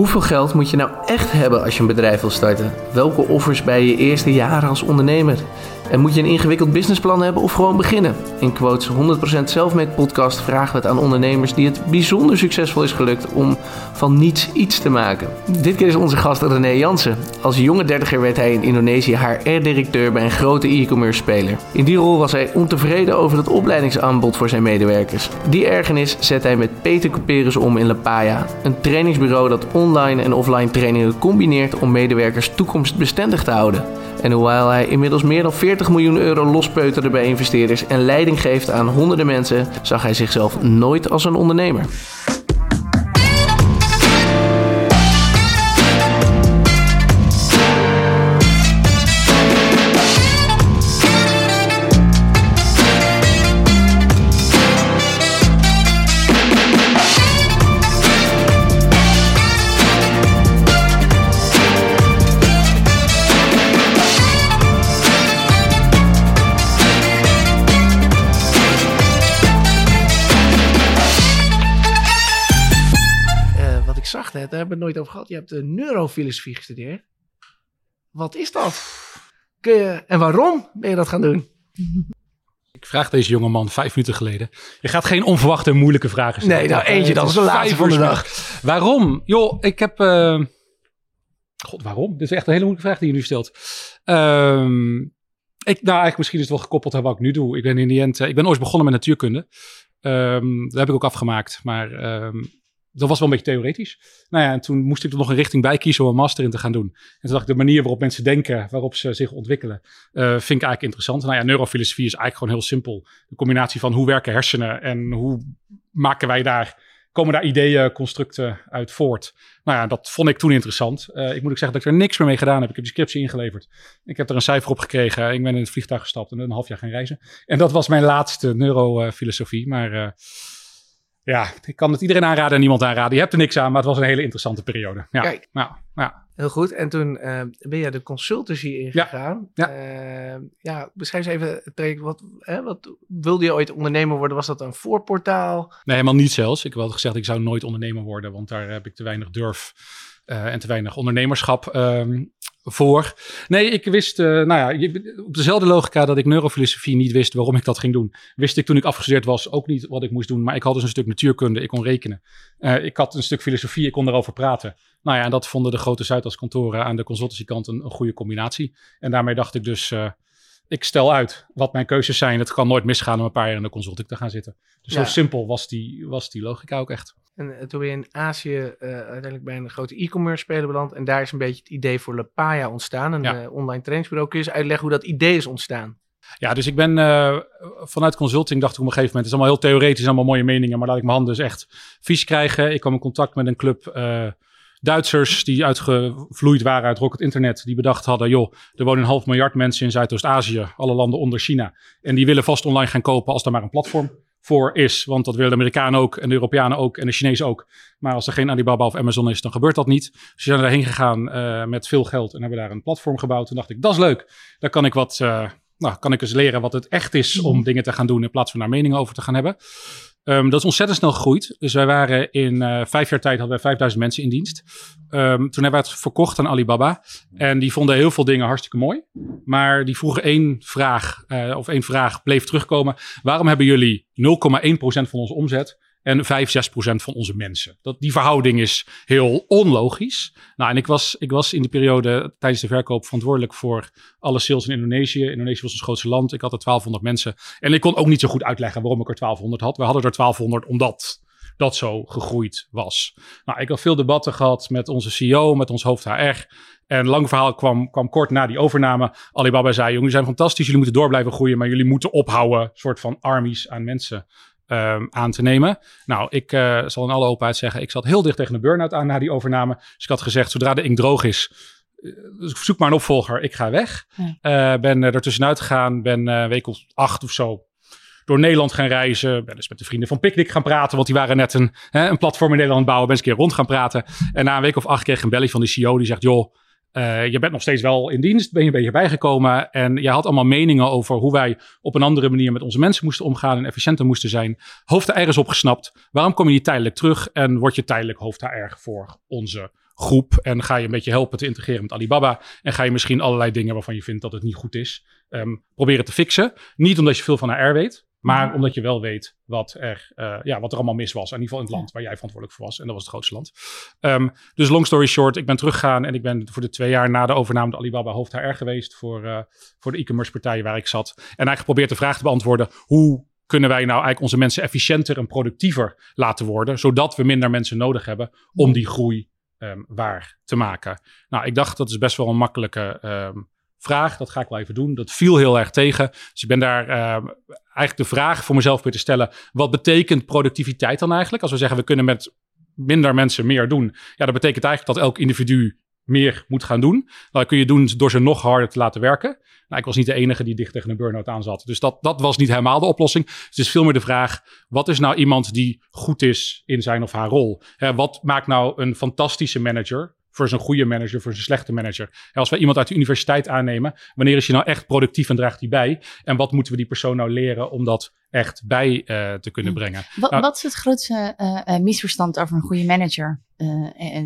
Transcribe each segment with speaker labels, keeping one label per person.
Speaker 1: Hoeveel geld moet je nou echt hebben als je een bedrijf wil starten? Welke offers bij je eerste jaren als ondernemer? En moet je een ingewikkeld businessplan hebben of gewoon beginnen? In Quotes 100% Selfmade podcast vragen we het aan ondernemers die het bijzonder succesvol is gelukt om van niets iets te maken. Dit keer is onze gast René Jansen. Als jonge dertiger werd hij in Indonesië HR-directeur bij een grote e-commerce speler. In die rol was hij ontevreden over het opleidingsaanbod voor zijn medewerkers. Die ergernis zet hij met Peter Couperus om in La Paya, een trainingsbureau dat online en offline trainingen combineert om medewerkers toekomstbestendig te houden. En hoewel hij inmiddels meer dan 40 miljoen euro lospeuterde bij investeerders en leiding geeft aan honderden mensen, zag hij zichzelf nooit als een ondernemer. Hebben het nooit over gehad. Je hebt de neurofilosofie gestudeerd. Wat is dat? Kun je, en waarom ben je dat gaan doen?
Speaker 2: Ik vraag deze jonge man vijf minuten geleden. Je gaat geen onverwachte en moeilijke vragen stellen.
Speaker 1: Nee, nou eentje, dat is de laatste van de dag.
Speaker 2: Waarom? Joh, ik heb... Uh... God, waarom? Dit is echt een hele moeilijke vraag die je nu stelt. Um, ik, nou, eigenlijk misschien is het wel gekoppeld aan wat ik nu doe. Ik ben in die end, ik ben ooit begonnen met natuurkunde. Um, dat heb ik ook afgemaakt. Maar um, dat was wel een beetje theoretisch. Nou ja, en toen moest ik er nog een richting bij kiezen om een master in te gaan doen. En toen dacht ik, de manier waarop mensen denken, waarop ze zich ontwikkelen, uh, vind ik eigenlijk interessant. Nou ja, neurofilosofie is eigenlijk gewoon heel simpel. De combinatie van hoe werken hersenen en hoe maken wij daar, komen daar ideeën, constructen uit voort. Nou ja, dat vond ik toen interessant. Uh, ik moet ook zeggen dat ik er niks meer mee gedaan heb. Ik heb die scriptie inggeleverd. Ik heb er een cijfer op gekregen. Ik ben in het vliegtuig gestapt en een half jaar gaan reizen. En dat was mijn laatste neurofilosofie. Maar... Uh, ja, ik kan het iedereen aanraden en niemand aanraden. Je hebt er niks aan, maar het was een hele interessante periode. Ja.
Speaker 1: Kijk,
Speaker 2: nou, ja.
Speaker 1: heel goed. En toen uh, ben je de consultancy ingegaan. Ja. Ja. Uh, ja, beschrijf eens even het traject. Wat, hè, wat wilde je ooit ondernemer worden? Was dat een voorportaal?
Speaker 2: Nee, helemaal niet zelfs. Ik wel gezegd, ik zou nooit ondernemer worden, want daar heb ik te weinig durf uh, en te weinig ondernemerschap um, voor. Nee, ik wist, uh, nou ja, op dezelfde logica dat ik neurofilosofie niet wist waarom ik dat ging doen, wist ik toen ik afgestudeerd was ook niet wat ik moest doen. Maar ik had dus een stuk natuurkunde, ik kon rekenen. Uh, ik had een stuk filosofie, ik kon erover praten. Nou ja, en dat vonden de grote Zuidas kantoren aan de consultancykant een, een goede combinatie. En daarmee dacht ik dus, uh, ik stel uit wat mijn keuzes zijn. Het kan nooit misgaan om een paar jaar in de consulting te gaan zitten. Dus ja. zo simpel was die, was die logica ook echt.
Speaker 1: En toen ben je in Azië uh, uiteindelijk bij een grote e-commerce speler beland. En daar is een beetje het idee voor Lepaya ontstaan. Een ja. uh, online trainingsbureau. Kun je eens uitleggen hoe dat idee is ontstaan?
Speaker 2: Ja, dus ik ben uh, vanuit consulting dacht ik op een gegeven moment... het is allemaal heel theoretisch, allemaal mooie meningen... maar laat ik mijn handen dus echt vies krijgen. Ik kwam in contact met een club Duitsers die uitgevloeid waren uit Rocket Internet. Die bedacht hadden, joh, er wonen een half miljard mensen in Zuidoost-Azië. Alle landen onder China. En die willen vast online gaan kopen als er maar een platform voor is. Want dat willen de Amerikanen ook en de Europeanen ook en de Chinezen ook. Maar als er geen Alibaba of Amazon is, dan gebeurt dat niet. Dus we zijn daarheen gegaan uh, met veel geld en hebben daar een platform gebouwd. Toen dacht ik, dat is leuk. Daar kan ik wat, uh, nou, kan ik eens leren wat het echt is om
Speaker 1: Mhm.
Speaker 2: dingen te gaan doen in plaats van daar meningen over te gaan hebben. Um, dat is ontzettend snel gegroeid. Dus wij waren in uh, vijf jaar tijd hadden wij 5000 mensen in dienst. Um, toen hebben we het verkocht aan Alibaba. En die vonden heel veel dingen hartstikke mooi. Maar die vroegen één vraag, uh, of één vraag bleef terugkomen. Waarom hebben jullie 0,1% van onze omzet en 5, 6 procent van onze mensen. Dat, die verhouding is heel onlogisch. Nou, en ik was, ik was in die periode tijdens de verkoop verantwoordelijk voor alle sales in Indonesië. Indonesië was ons grootste land. Ik had er 1200 mensen. En ik kon ook niet zo goed uitleggen waarom ik er 1200 had. We hadden er 1200 omdat dat zo gegroeid was. Nou, ik had veel debatten gehad met onze CEO, met ons hoofd HR. En lang verhaal kwam, kwam kort na die overname. Alibaba zei, jullie zijn fantastisch, jullie moeten door blijven groeien, maar jullie moeten ophouden, soort van armies aan mensen um, aan te nemen. Nou, ik uh, zal in alle openheid zeggen, ik zat heel dicht tegen de burn-out aan na die overname. Dus ik had gezegd, zodra de ink droog is, uh, zoek maar een opvolger, ik ga weg. Ja. Uh, ben er tussenuit gegaan, ben een week of acht of zo door Nederland gaan reizen. Ben dus met de vrienden van Picnic gaan praten, want die waren net een, hè, een platform in Nederland bouwen. Ben eens een keer rond gaan praten. En na een week of acht kreeg ik een belly van de CEO die zegt, joh, Uh, je bent nog steeds wel in dienst, ben je een beetje bijgekomen. En je had allemaal meningen over hoe wij op een andere manier met onze mensen moesten omgaan en efficiënter moesten zijn. Hoofd HR is opgesnapt. Waarom kom je niet tijdelijk terug en word je tijdelijk hoofd HR voor onze groep? En ga je een beetje helpen te integreren met Alibaba. En ga je misschien allerlei dingen waarvan je vindt dat het niet goed is, um, proberen te fixen. Niet omdat je veel van HR weet, maar mhm. omdat je wel weet wat er, uh, ja, wat er allemaal mis was. In ieder geval in het land waar jij verantwoordelijk voor was. En dat was het grootste land. Um, dus long story short, ik ben teruggegaan en ik ben voor de twee jaar na de overname de Alibaba hoofd HR geweest voor, uh, voor de e-commerce partij waar ik zat. En eigenlijk geprobeerd de vraag te beantwoorden, hoe kunnen wij nou eigenlijk onze mensen efficiënter en productiever laten worden, zodat we minder mensen nodig hebben om mhm. die groei um, waar te maken. Nou, ik dacht dat is best wel een makkelijke um, vraag. Dat ga ik wel even doen. Dat viel heel erg tegen. Dus ik ben daar uh, eigenlijk de vraag voor mezelf weer te stellen. Wat betekent productiviteit dan eigenlijk? Als we zeggen we kunnen met minder mensen meer doen. Ja, dat betekent eigenlijk dat elk individu meer moet gaan doen. Dat kun je doen door ze nog harder te laten werken. Nou, ik was niet de enige die dicht tegen een burn-out aan zat. Dus dat, dat was niet helemaal de oplossing. Dus het is veel meer de vraag: wat is nou iemand die goed is in zijn of haar rol? wat maakt nou een fantastische manager? Voor zijn goede manager, voor zijn slechte manager. als wij iemand uit de universiteit aannemen, wanneer is je nou echt productief en draagt die bij? En wat moeten we die persoon nou leren om dat echt bij uh, te kunnen brengen?
Speaker 3: Wat,
Speaker 2: nou,
Speaker 3: wat is het grootste uh, misverstand over een goede manager?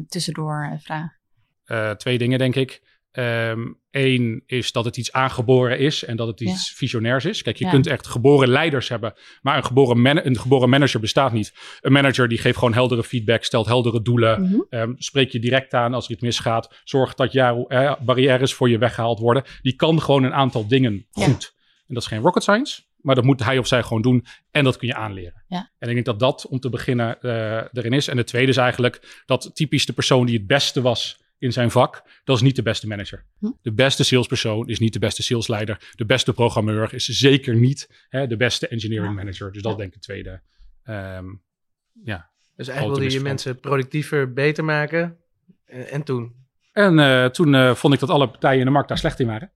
Speaker 3: tussendoor vraag.
Speaker 2: twee dingen, denk ik. Eén ehm, is dat het iets aangeboren is en dat het iets visionairs is. Kijk, je kunt echt geboren leiders hebben, maar een geboren, een geboren manager bestaat niet. Een manager die geeft gewoon heldere feedback, stelt heldere doelen, mm spreekt je direct aan als er iets misgaat, zorgt dat jouw eh, barrières voor je weggehaald worden. Die kan gewoon een aantal dingen goed. En dat is geen rocket science, maar dat moet hij of zij gewoon doen. En dat kun je aanleren.
Speaker 3: Ja.
Speaker 2: En ik denk dat dat om te beginnen uh, erin is. En de tweede is eigenlijk dat typisch de persoon die het beste was in zijn vak, dat is niet de beste manager. Hm? De beste salespersoon is niet de beste salesleider. De beste programmeur is zeker niet hè, de beste engineering manager. Dus dat denk ik het tweede. Um, ja,
Speaker 1: dus eigenlijk wilde je mensen productiever, beter maken. En, en toen?
Speaker 2: En uh, toen uh, vond ik dat alle partijen in de markt daar slecht in waren.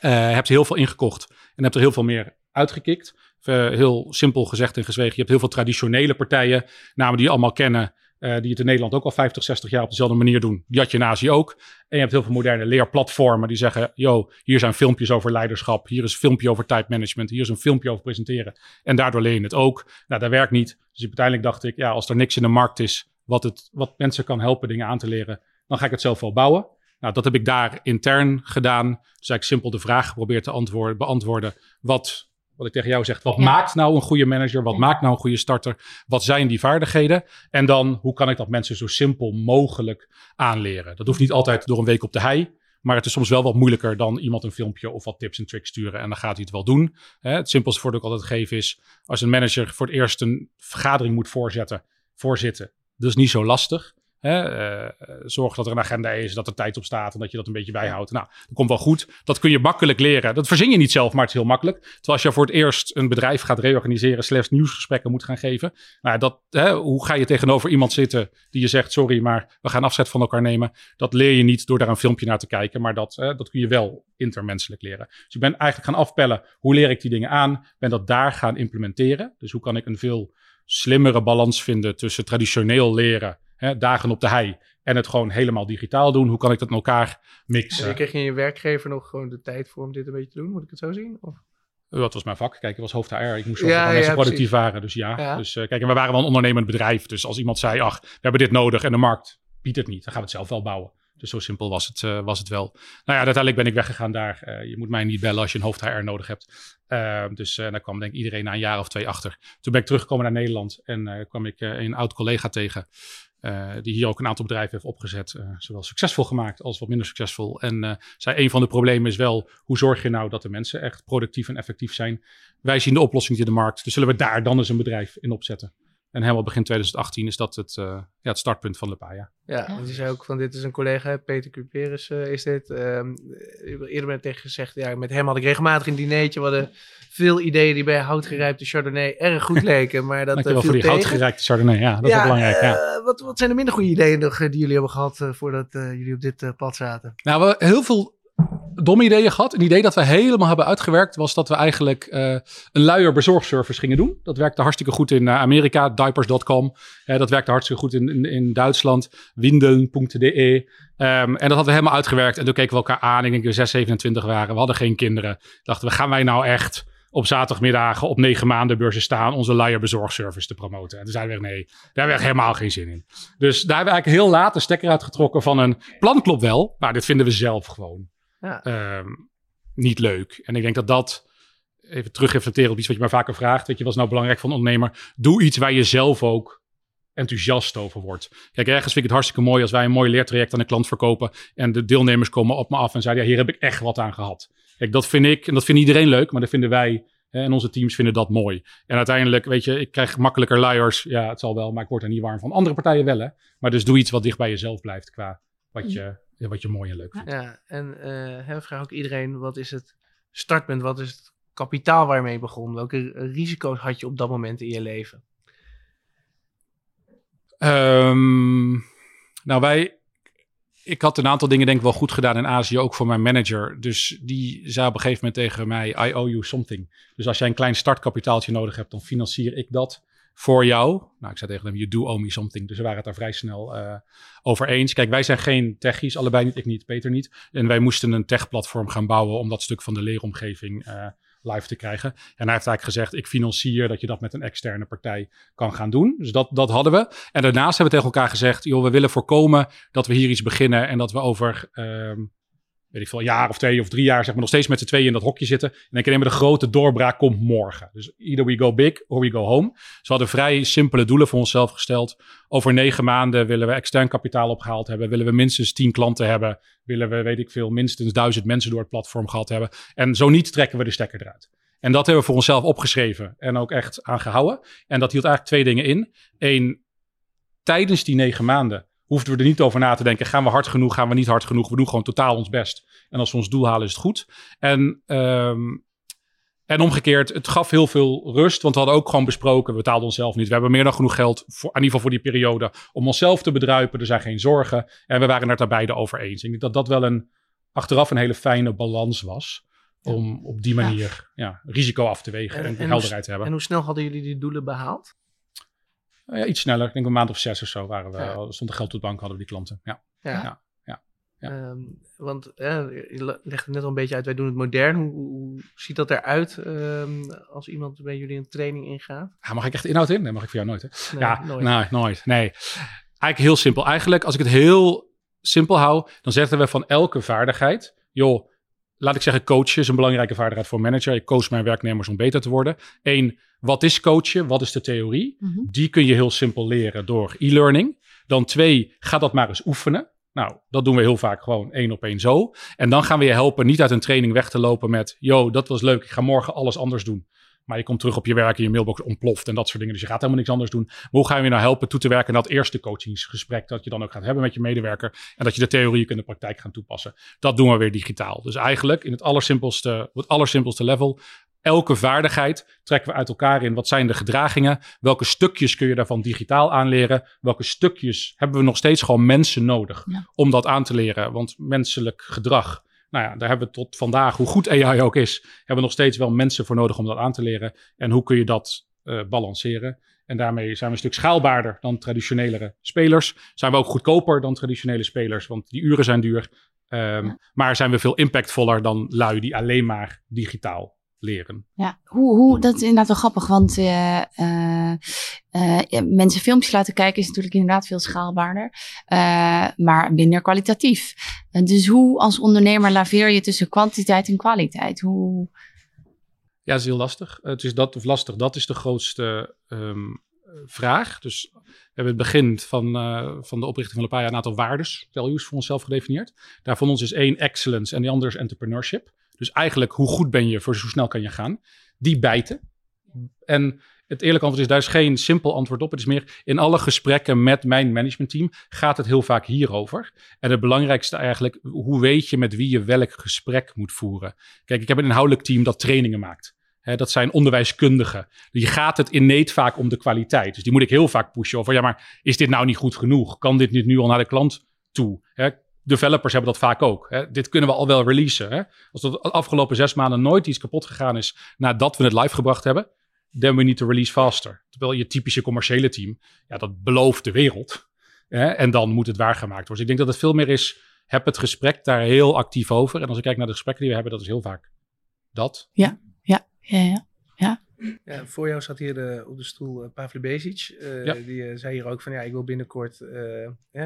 Speaker 2: Uh, hebt heel veel ingekocht en hebt er heel veel meer uitgekikt. heel simpel gezegd en gezwegen. Je hebt heel veel traditionele partijen, namen die je allemaal kennen. Uh, die het in Nederland ook al 50, 60 jaar op dezelfde manier doen. Die had je in Azië ook. En je hebt heel veel moderne leerplatformen die zeggen: Yo, hier zijn filmpjes over leiderschap. Hier is een filmpje over tijdmanagement. Hier is een filmpje over presenteren. En daardoor leer je het ook. Nou, dat werkt niet. Dus uiteindelijk dacht ik: Ja, als er niks in de markt is wat, het, wat mensen kan helpen dingen aan te leren, dan ga ik het zelf wel bouwen. Nou, dat heb ik daar intern gedaan. Dus eigenlijk simpel de vraag geprobeerd te antwoorden, beantwoorden. Wat wat ik tegen jou zeg, wat maakt nou een goede manager? Wat maakt nou een goede starter? Wat zijn die vaardigheden? En dan, hoe kan ik dat mensen zo simpel mogelijk aanleren? Dat hoeft niet altijd door een week op de hei. Maar het is soms wel wat moeilijker dan iemand een filmpje of wat tips en tricks sturen. En dan gaat hij het wel doen. Het simpelste voorbeeld dat ik altijd geef is, als een manager voor het eerst een vergadering moet voorzetten, voorzitten. Dat is niet zo lastig. Hè, uh, zorg dat er een agenda is, dat er tijd op staat en dat je dat een beetje bijhoudt. Nou, dat komt wel goed. Dat kun je makkelijk leren. Dat verzin je niet zelf, maar het is heel makkelijk. Terwijl als je voor het eerst een bedrijf gaat reorganiseren, slechts nieuwsgesprekken moet gaan geven. Nou, dat, hè, hoe ga je tegenover iemand zitten die je zegt, sorry, maar we gaan afzet van elkaar nemen. Dat leer je niet door daar een filmpje naar te kijken, maar dat, hè, dat kun je wel intermenselijk leren. Dus ik ben eigenlijk gaan afpellen, hoe leer ik die dingen aan? Ben dat daar gaan implementeren. Dus hoe kan ik een veel slimmere balans vinden tussen traditioneel leren hè, dagen op de hei en het gewoon helemaal digitaal doen. Hoe kan ik dat in elkaar mixen?
Speaker 1: En kreeg je je werkgever nog gewoon de tijd voor om dit een beetje te doen? Moet ik het zo zien? Of?
Speaker 2: Dat was mijn vak. Kijk, ik was hoofd HR. Ik moest zorgen dat mensen productief waren. Dus ja. Dus uh, kijk, en we waren wel een ondernemend bedrijf. Dus als iemand zei, ach, we hebben dit nodig en de markt biedt het niet, dan gaan we het zelf wel bouwen. Dus zo simpel was het, uh, was het wel. Nou ja, uiteindelijk ben ik weggegaan daar. Uh, je moet mij niet bellen als je een hoofd HR nodig hebt. Uh, dus daar kwam denk ik iedereen na een jaar of twee achter. Toen ben ik teruggekomen naar Nederland en kwam ik een oud collega tegen. Die hier ook een aantal bedrijven heeft opgezet, zowel succesvol gemaakt als wat minder succesvol. En zei, een van de problemen is wel, hoe zorg je nou dat de mensen echt productief en effectief zijn? Wij zien de oplossing in de markt, dus zullen we daar dan eens een bedrijf in opzetten? En helemaal begin 2018 is dat het, uh, ja, het startpunt van Lepaya.
Speaker 1: Ja, ja. die zei ook van dit is een collega, Peter Cuperus uh, is dit. Um, eerder ben tegen gezegd, ja, met hem had ik regelmatig een dinertje. We hadden veel ideeën die bij houtgerijpte Chardonnay erg goed leken. Maar dat
Speaker 2: Dankjewel uh, voor die houtgerijpte Chardonnay, ja, dat ja, is belangrijk. Ja.
Speaker 1: wat, wat zijn de minder goede ideeën nog, die jullie hebben gehad voordat jullie op dit pad zaten?
Speaker 2: Nou, we, heel veel domme ideeën gehad. Een idee dat we helemaal hebben uitgewerkt was dat we eigenlijk uh, een luier bezorgservice gingen doen. Dat werkte hartstikke goed in uh, Amerika, diapers.com. Dat werkte hartstikke goed in, in, Duitsland, windeln.de. Um, ehm, en dat hadden we helemaal uitgewerkt. En toen keken we elkaar aan. Ik denk dat we 6, 27 waren. We hadden geen kinderen. Dachten we, gaan wij nou echt op zaterdagmiddagen op negen maanden beurzen staan onze luier bezorgservice te promoten. En toen zeiden we, nee, daar hebben we helemaal geen zin in. Dus daar hebben we eigenlijk heel laat de stekker uitgetrokken van een plan klopt wel, maar dit vinden we zelf gewoon ja. Ehm, niet leuk. En ik denk dat dat, even terug reflecteren op iets wat je maar vaker vraagt, weet je, wat is nou belangrijk van een ondernemer? Doe iets waar je zelf ook enthousiast over wordt. Kijk, ergens vind ik het hartstikke mooi als wij een mooi leertraject aan de klant verkopen en de deelnemers komen op me af en zeiden, ja, hier heb ik echt wat aan gehad. Kijk, dat vind ik, en dat vindt iedereen leuk, maar dat vinden wij hè, en onze teams vinden dat mooi. En uiteindelijk, weet je, ik krijg makkelijker liars. Ja, het zal wel, maar ik word er niet warm van. Andere partijen wel, hè. Maar dus doe iets wat dicht bij jezelf blijft qua wat je, wat je mooi en leuk vindt.
Speaker 1: Ja, en uh, we vragen ook iedereen, wat is het startpunt? Wat is het kapitaal waarmee je begon? Welke risico's had je op dat moment in je leven?
Speaker 2: Um, nou, wij, ik had een aantal dingen denk ik wel goed gedaan in Azië, ook voor mijn manager. Dus die zei op een gegeven moment tegen mij, I owe you something. Dus als jij een klein startkapitaaltje nodig hebt, dan financier ik dat voor jou. Nou, ik zei tegen hem, you do owe me something. Dus we waren het daar vrij snel uh, over eens. Kijk, wij zijn geen techies, allebei niet, ik niet, Peter niet. En wij moesten een techplatform gaan bouwen om dat stuk van de leeromgeving uh, live te krijgen. En hij heeft eigenlijk gezegd, ik financier dat je dat met een externe partij kan gaan doen. Dus dat, dat hadden we. En daarnaast hebben we tegen elkaar gezegd, joh, we willen voorkomen dat we hier iets beginnen en dat we over... Um, weet ik veel, een jaar of twee of drie jaar, zeg maar, nog steeds met z'n tweeën in dat hokje zitten. En dan kennen we de grote doorbraak komt morgen. Dus either we go big or we go home. Dus we hadden vrij simpele doelen voor onszelf gesteld. Over negen maanden willen we extern kapitaal opgehaald hebben. Willen we minstens tien klanten hebben. Willen we, weet ik veel, minstens duizend mensen door het platform gehad hebben. En zo niet trekken we de stekker eruit. En dat hebben we voor onszelf opgeschreven en ook echt aangehouden. En dat hield eigenlijk twee dingen in. Eén, tijdens die negen maanden hoefden we er niet over na te denken. Gaan we hard genoeg? Gaan we niet hard genoeg? We doen gewoon totaal ons best. En als we ons doel halen, is het goed. En, um, en omgekeerd, het gaf heel veel rust. Want we hadden ook gewoon besproken, we betaalden onszelf niet. We hebben meer dan genoeg geld, voor, in ieder geval voor die periode, om onszelf te bedruipen. Er zijn geen zorgen. En we waren het daar beide over eens. Ik denk dat dat wel een, achteraf een hele fijne balans was. Om op die manier ja. ja risico af te wegen en, en, helderheid te hebben.
Speaker 1: En hoe snel hadden jullie die doelen behaald?
Speaker 2: Ja, iets sneller. Ik denk een maand of zes of zo waren we, ja. stond er geld op de bank, hadden we die klanten. Ja. ja. ja.
Speaker 1: Ja. Um, want eh, je legt het net al een beetje uit, wij doen het modern. Hoe, hoe ziet dat eruit um, als iemand bij jullie een training ingaat?
Speaker 2: Ja, mag ik echt inhoud in? Nee, mag ik voor jou nooit. Hè? Nee, ja, nooit. Nee, nooit. Nee. Eigenlijk heel simpel. Eigenlijk, als ik het heel simpel hou, dan zeggen we van elke vaardigheid, joh, laat ik zeggen, coachen is een belangrijke vaardigheid voor een manager. Ik coach mijn werknemers om beter te worden. Eén, wat is coachen? Wat is de theorie? Mm -hmm. Die kun je heel simpel leren door e-learning. Dan twee, ga dat maar eens oefenen. Nou, dat doen we heel vaak gewoon één op één zo. En dan gaan we je helpen niet uit een training weg te lopen met... yo, dat was leuk, ik ga morgen alles anders doen. Maar je komt terug op je werk en je mailbox ontploft en dat soort dingen. Dus je gaat helemaal niks anders doen. Maar hoe gaan we je nou helpen toe te werken naar dat eerste coachingsgesprek dat je dan ook gaat hebben met je medewerker. En dat je de theorie in de praktijk gaat toepassen. Dat doen we weer digitaal. Dus eigenlijk in het allersimpelste, het allersimpelste level elke vaardigheid trekken we uit elkaar in. Wat zijn de gedragingen? Welke stukjes kun je daarvan digitaal aanleren? Welke stukjes hebben we nog steeds gewoon mensen nodig om dat aan te leren? Want menselijk gedrag, nou ja, daar hebben we tot vandaag, hoe goed AI ook is, hebben we nog steeds wel mensen voor nodig om dat aan te leren. En hoe kun je dat uh, balanceren? En daarmee zijn we een stuk schaalbaarder dan traditionelere spelers. Zijn we ook goedkoper dan traditionele spelers, want die uren zijn duur. Um, ja. Maar zijn we veel impactvoller dan lui die alleen maar digitaal leren.
Speaker 3: Ja, hoe, hoe, dat is inderdaad wel grappig, want uh, uh, uh, mensen filmpjes laten kijken is natuurlijk inderdaad veel schaalbaarder, maar minder kwalitatief. dus hoe als ondernemer laveer je tussen kwantiteit en kwaliteit? Hoe...
Speaker 2: Ja, dat is heel lastig. Het is dat of lastig, dat is de grootste um, vraag. Dus we hebben het begin van, van de oprichting van een paar jaar een aantal waardes, values voor onszelf gedefinieerd. Daar van ons is één excellence en de andere is entrepreneurship. Dus eigenlijk, hoe goed ben je voor hoe snel kan je gaan? Die bijten. En het eerlijke antwoord is, daar is geen simpel antwoord op. Het is meer, in alle gesprekken met mijn managementteam gaat het heel vaak hierover. En het belangrijkste eigenlijk, hoe weet je met wie je welk gesprek moet voeren? Kijk, ik heb een inhoudelijk team dat trainingen maakt. Dat zijn onderwijskundigen. Je gaat het inneet vaak om de kwaliteit. Dus die moet ik heel vaak pushen over, ja, maar is dit nou niet goed genoeg? Kan dit niet nu al naar de klant toe? Developers hebben dat vaak ook. Hè. Dit kunnen we al wel releasen. Hè. Als de afgelopen zes maanden nooit iets kapot gegaan is nadat we het live gebracht hebben, then we need to release faster. Terwijl je typische commerciële team, ja, dat belooft de wereld. Hè, en dan moet het waargemaakt worden. Dus ik denk dat het veel meer is, heb het gesprek daar heel actief over. En als ik kijk naar de gesprekken die we hebben, dat is heel vaak dat.
Speaker 3: Ja, ja, ja.
Speaker 1: Ja, voor jou zat hier op de stoel uh, Pavle Bezic. Eh,
Speaker 2: Ja.
Speaker 1: Die eh, zei hier ook van ja, ik wil binnenkort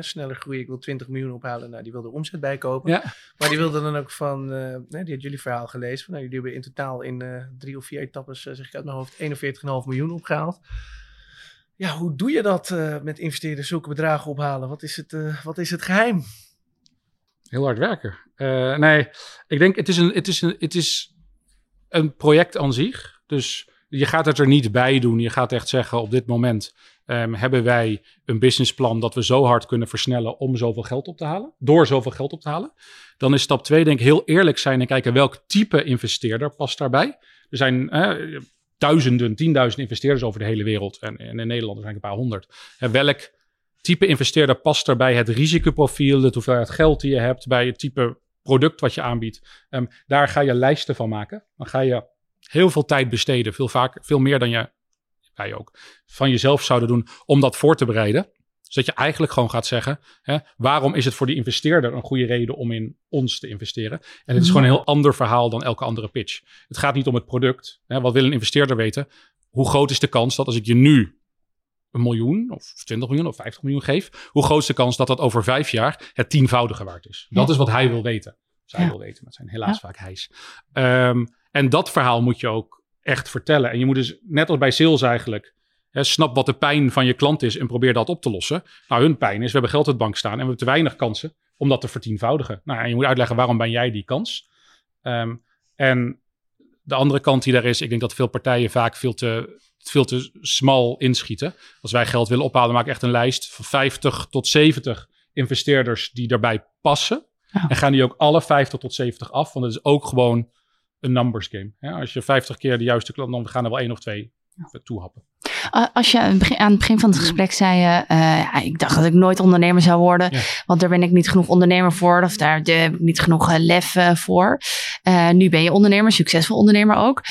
Speaker 1: sneller groeien. Ik wil 20 miljoen ophalen. Nou, die wilde omzet bijkopen.
Speaker 2: Ja.
Speaker 1: Maar die wilde dan ook van, nee, die had jullie verhaal gelezen. Van, nou, jullie hebben in totaal in drie of vier etappes, zeg ik uit mijn hoofd, 41,5 miljoen opgehaald. Ja, hoe doe je dat met investeerders zulke bedragen ophalen? Wat is het, wat is het geheim?
Speaker 2: Heel hard werken. Nee, ik denk het is, een, het, is een, het is een project aan zich. Dus je gaat het er niet bij doen. Je gaat echt zeggen, op dit moment ehm, hebben wij een businessplan dat we zo hard kunnen versnellen om zoveel geld op te halen. Door zoveel geld op te halen. Dan is stap twee denk ik heel eerlijk zijn en kijken welk type investeerder past daarbij. Er zijn duizenden, tienduizenden investeerders over de hele wereld. En, in Nederland er zijn een paar honderd. Welk type investeerder past er bij het risicoprofiel, de hoeveelheid geld die je hebt, bij het type product wat je aanbiedt. Ehm, daar ga je lijsten van maken. Dan ga je heel veel tijd besteden, veel, vaak, veel meer dan je, wij ook, van jezelf zouden doen om dat voor te bereiden. Zodat je eigenlijk gewoon gaat zeggen, hè, waarom is het voor die investeerder een goede reden om in ons te investeren? En het is gewoon een heel ander verhaal dan elke andere pitch. Het gaat niet om het product. Hè. Wat wil een investeerder weten? Hoe groot is de kans dat als ik je nu een miljoen of 20 miljoen of 50 miljoen geef, hoe groot is de kans dat dat over vijf jaar het tienvoudige waard is? Dat
Speaker 3: Ja.
Speaker 2: is wat hij wil weten. Zij
Speaker 3: Ja.
Speaker 2: wil weten, maar het zijn helaas vaak hijs. Ehm, en dat verhaal moet je ook echt vertellen. En je moet dus, net als bij sales eigenlijk, hè, snap wat de pijn van je klant is en probeer dat op te lossen. Nou, hun pijn is, we hebben geld op de bank staan en we hebben te weinig kansen om dat te vertienvoudigen. Nou, en je moet uitleggen waarom ben jij die kans. Ehm, en de andere kant die daar is, ik denk dat veel partijen vaak veel te, veel te smal inschieten. Als wij geld willen ophalen, maak ik echt een lijst van 50 tot 70 investeerders die daarbij passen.
Speaker 3: Ja.
Speaker 2: En gaan die ook alle 50 tot 70 af, want het is ook gewoon een numbers game. Ja, als je 50 keer de juiste klant, dan gaan er wel één of twee toehappen.
Speaker 3: Als je aan het begin- aan het begin van het gesprek zei, je, eh, ik dacht dat ik nooit ondernemer zou worden,
Speaker 2: Ja.
Speaker 3: want daar ben ik niet genoeg ondernemer voor, of daar heb ik niet genoeg eh, lef eh, voor. Nu ben je ondernemer, succesvol ondernemer ook.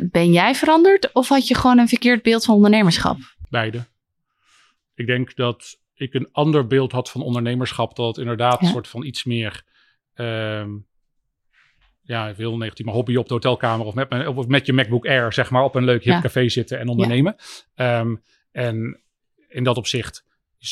Speaker 3: Ben jij veranderd of had je gewoon een verkeerd beeld van ondernemerschap?
Speaker 2: Beide. Ik denk dat ik een ander beeld had van ondernemerschap. Dat het inderdaad
Speaker 3: Ja.
Speaker 2: een soort van iets meer. ehm, ja, heel negatief, maar hobby op de hotelkamer of met, mijn- of met je MacBook Air, zeg maar, op een leuk hip
Speaker 3: Ja.
Speaker 2: café zitten en ondernemen. Ehm, en in dat opzicht,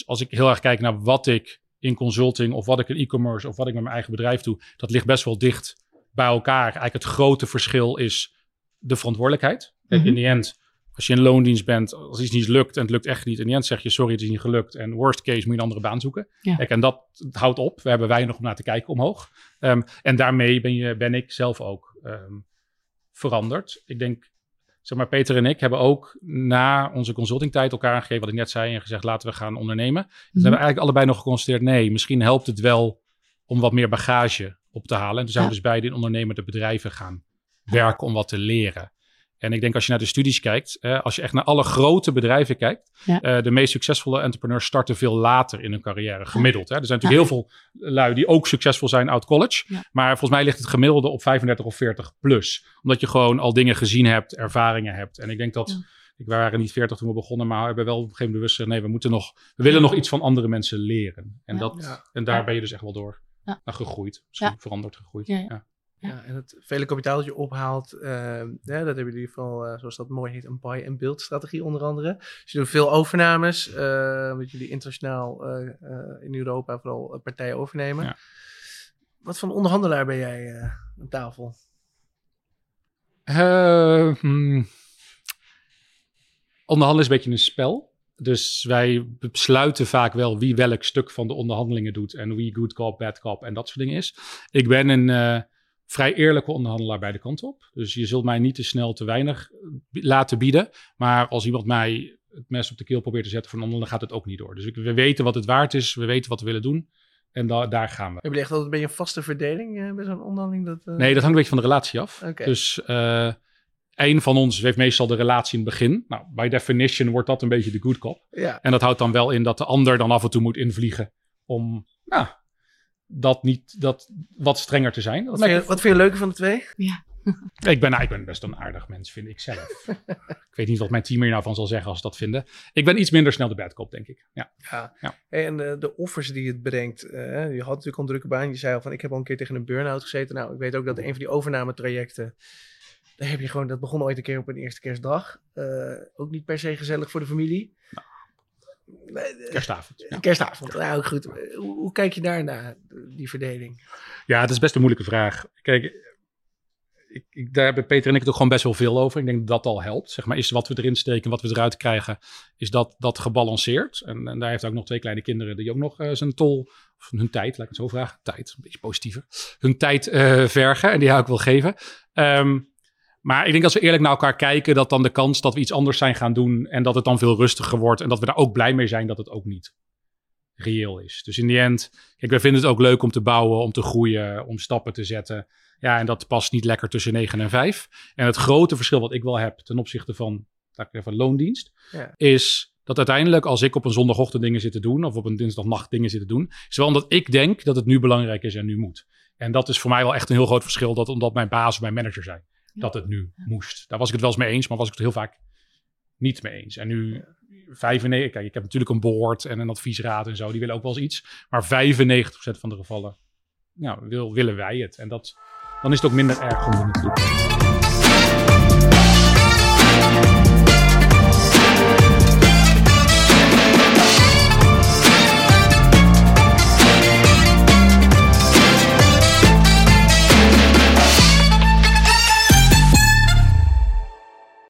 Speaker 2: als ik heel erg kijk naar wat ik in consulting of wat ik in e-commerce of wat ik met mijn eigen bedrijf doe, dat ligt best wel dicht bij elkaar. Eigenlijk het grote verschil is de verantwoordelijkheid. Kijk,
Speaker 3: Mhm.
Speaker 2: in die end, als je in loondienst bent, als iets niet lukt en het lukt echt niet, in die end zeg je sorry, het is niet gelukt. En worst case moet je een andere baan zoeken.
Speaker 3: Ja.
Speaker 2: Kijk, en dat houdt op. We hebben weinig om naar te kijken omhoog. Ehm, en daarmee ben, je, ben ik zelf ook ehm, veranderd. Ik denk, zeg maar, Peter en ik hebben ook na onze consultingtijd elkaar aangegeven wat ik net zei en gezegd laten we gaan ondernemen. Dus we hebben eigenlijk allebei nog geconstateerd, nee, misschien helpt het wel om wat meer bagage op te halen. En toen zijn we dus beide in ondernemende bedrijven gaan werken om wat te leren. En ik denk als je naar de studies kijkt, eh, als je echt naar alle grote bedrijven kijkt,
Speaker 3: Ja.
Speaker 2: eh, de meest succesvolle entrepreneurs starten veel later in hun carrière, gemiddeld. Hè. Er zijn natuurlijk heel veel lui die ook succesvol zijn uit college,
Speaker 3: Ja.
Speaker 2: maar volgens mij ligt het gemiddelde op 35 of 40 plus. Omdat je gewoon al dingen gezien hebt, ervaringen hebt. En ik denk dat,
Speaker 3: Ja.
Speaker 2: ik we waren niet 40 toen we begonnen, maar we hebben wel op een gegeven moment bewust gezegd, nee, we moeten nog, we willen nog iets van andere mensen leren. En,
Speaker 3: Ja.
Speaker 2: dat, en daar
Speaker 3: Ja.
Speaker 2: ben je dus echt wel door
Speaker 3: Ja.
Speaker 2: naar gegroeid. Misschien
Speaker 3: Ja.
Speaker 2: veranderd gegroeid.
Speaker 3: Ja,
Speaker 1: en het vele kapitaal dat je ophaalt, eh, ja, dat hebben jullie vooral, eh, zoals dat mooi heet, een buy-and-build strategie onder andere. Dus je doet veel overnames, eh met jullie internationaal eh, in Europa vooral partijen overnemen.
Speaker 2: Ja.
Speaker 1: Wat voor onderhandelaar ben jij aan tafel?
Speaker 2: Eh, hmm. Onderhandelen is een beetje een spel. Dus wij besluiten vaak wel wie welk stuk van de onderhandelingen doet. En wie good cop, bad cop en dat soort dingen is. Ik ben een vrij eerlijke onderhandelaar bij de kant op. Dus je zult mij niet te snel te weinig bi- laten bieden. Maar als iemand mij het mes op de keel probeert te zetten voor een ander, dan gaat het ook niet door. Dus we weten wat het waard is. We weten wat we willen doen. En da- daar gaan we.
Speaker 1: Hebben jullie echt altijd een beetje een vaste verdeling eh, bij zo'n onderhandeling? Dat, eh,
Speaker 2: Nee, dat hangt een beetje van de relatie af. Dus eh een van ons heeft meestal de relatie in het begin. Nou, by definition wordt dat een beetje de good cop.
Speaker 1: Ja,
Speaker 2: En dat houdt dan wel in dat de ander dan af en toe moet invliegen om nou, dat niet dat wat strenger te zijn.
Speaker 1: Wat vind, je, wat vind je leuker van de twee?
Speaker 3: Ja.
Speaker 2: Ik ben, nou, ik ben best een aardig mens, vind ik zelf. ik weet niet wat mijn team hier nou van zal zeggen als ze dat vinden. Ik ben iets minder snel de bad cop, denk ik. Ja.
Speaker 1: Ja.
Speaker 2: Ja.
Speaker 1: Hey, en de, de offers die het brengt. eh, je had natuurlijk al een drukke baan. Je zei al van ik heb al een keer tegen een burn-out gezeten. Nou, ik weet ook dat een van die overnametrajecten. Daar heb je gewoon, dat begon ooit een keer op een eerste kerstdag. Eh, ook niet per se gezellig voor de familie. Eh,
Speaker 2: Kerstavond. Ja.
Speaker 1: Kerstavond, ja, ook goed. Hoe, hoe kijk je daarna, die verdeling?
Speaker 2: Ja, dat is best een moeilijke vraag. Kijk, ik, ik, daar hebben Peter en ik het ook gewoon best wel veel over. Ik denk dat dat al helpt. Zeg maar, is wat we erin steken, wat we eruit krijgen, is dat, dat gebalanceerd. En, en daar heeft ook nog twee kleine kinderen die ook nog eh, zijn tol, of hun tijd, laat ik het zo vragen, tijd, een beetje positiever, hun tijd eh, vergen. En die hou ik wil geven. Ehm, maar ik denk als we eerlijk naar elkaar kijken, dat dan de kans dat we iets anders zijn gaan doen en dat het dan veel rustiger wordt en dat we daar ook blij mee zijn dat het ook niet reëel is. Dus in die end, kijk, wij vinden het ook leuk om te bouwen, om te groeien, om stappen te zetten. Ja, en dat past niet lekker tussen 9 en 5. En het grote verschil wat ik wel heb ten opzichte van, laat ik even, loondienst,
Speaker 1: Ja.
Speaker 2: is dat uiteindelijk als ik op een zondagochtend dingen zit te doen, of op een dinsdagnacht dingen zit te doen, is wel omdat ik denk dat het nu belangrijk is en nu moet. En dat is voor mij wel echt een heel groot verschil, dat omdat mijn baas mijn manager zei dat het nu moest. Daar was ik het wel eens mee eens, maar was ik het heel vaak niet mee eens. En nu 95, kijk, ik heb natuurlijk een board en een adviesraad en zo, die willen ook wel eens iets. Maar 95% van de gevallen nou, wil, willen wij het. En dat, dan is het ook minder erg om doen.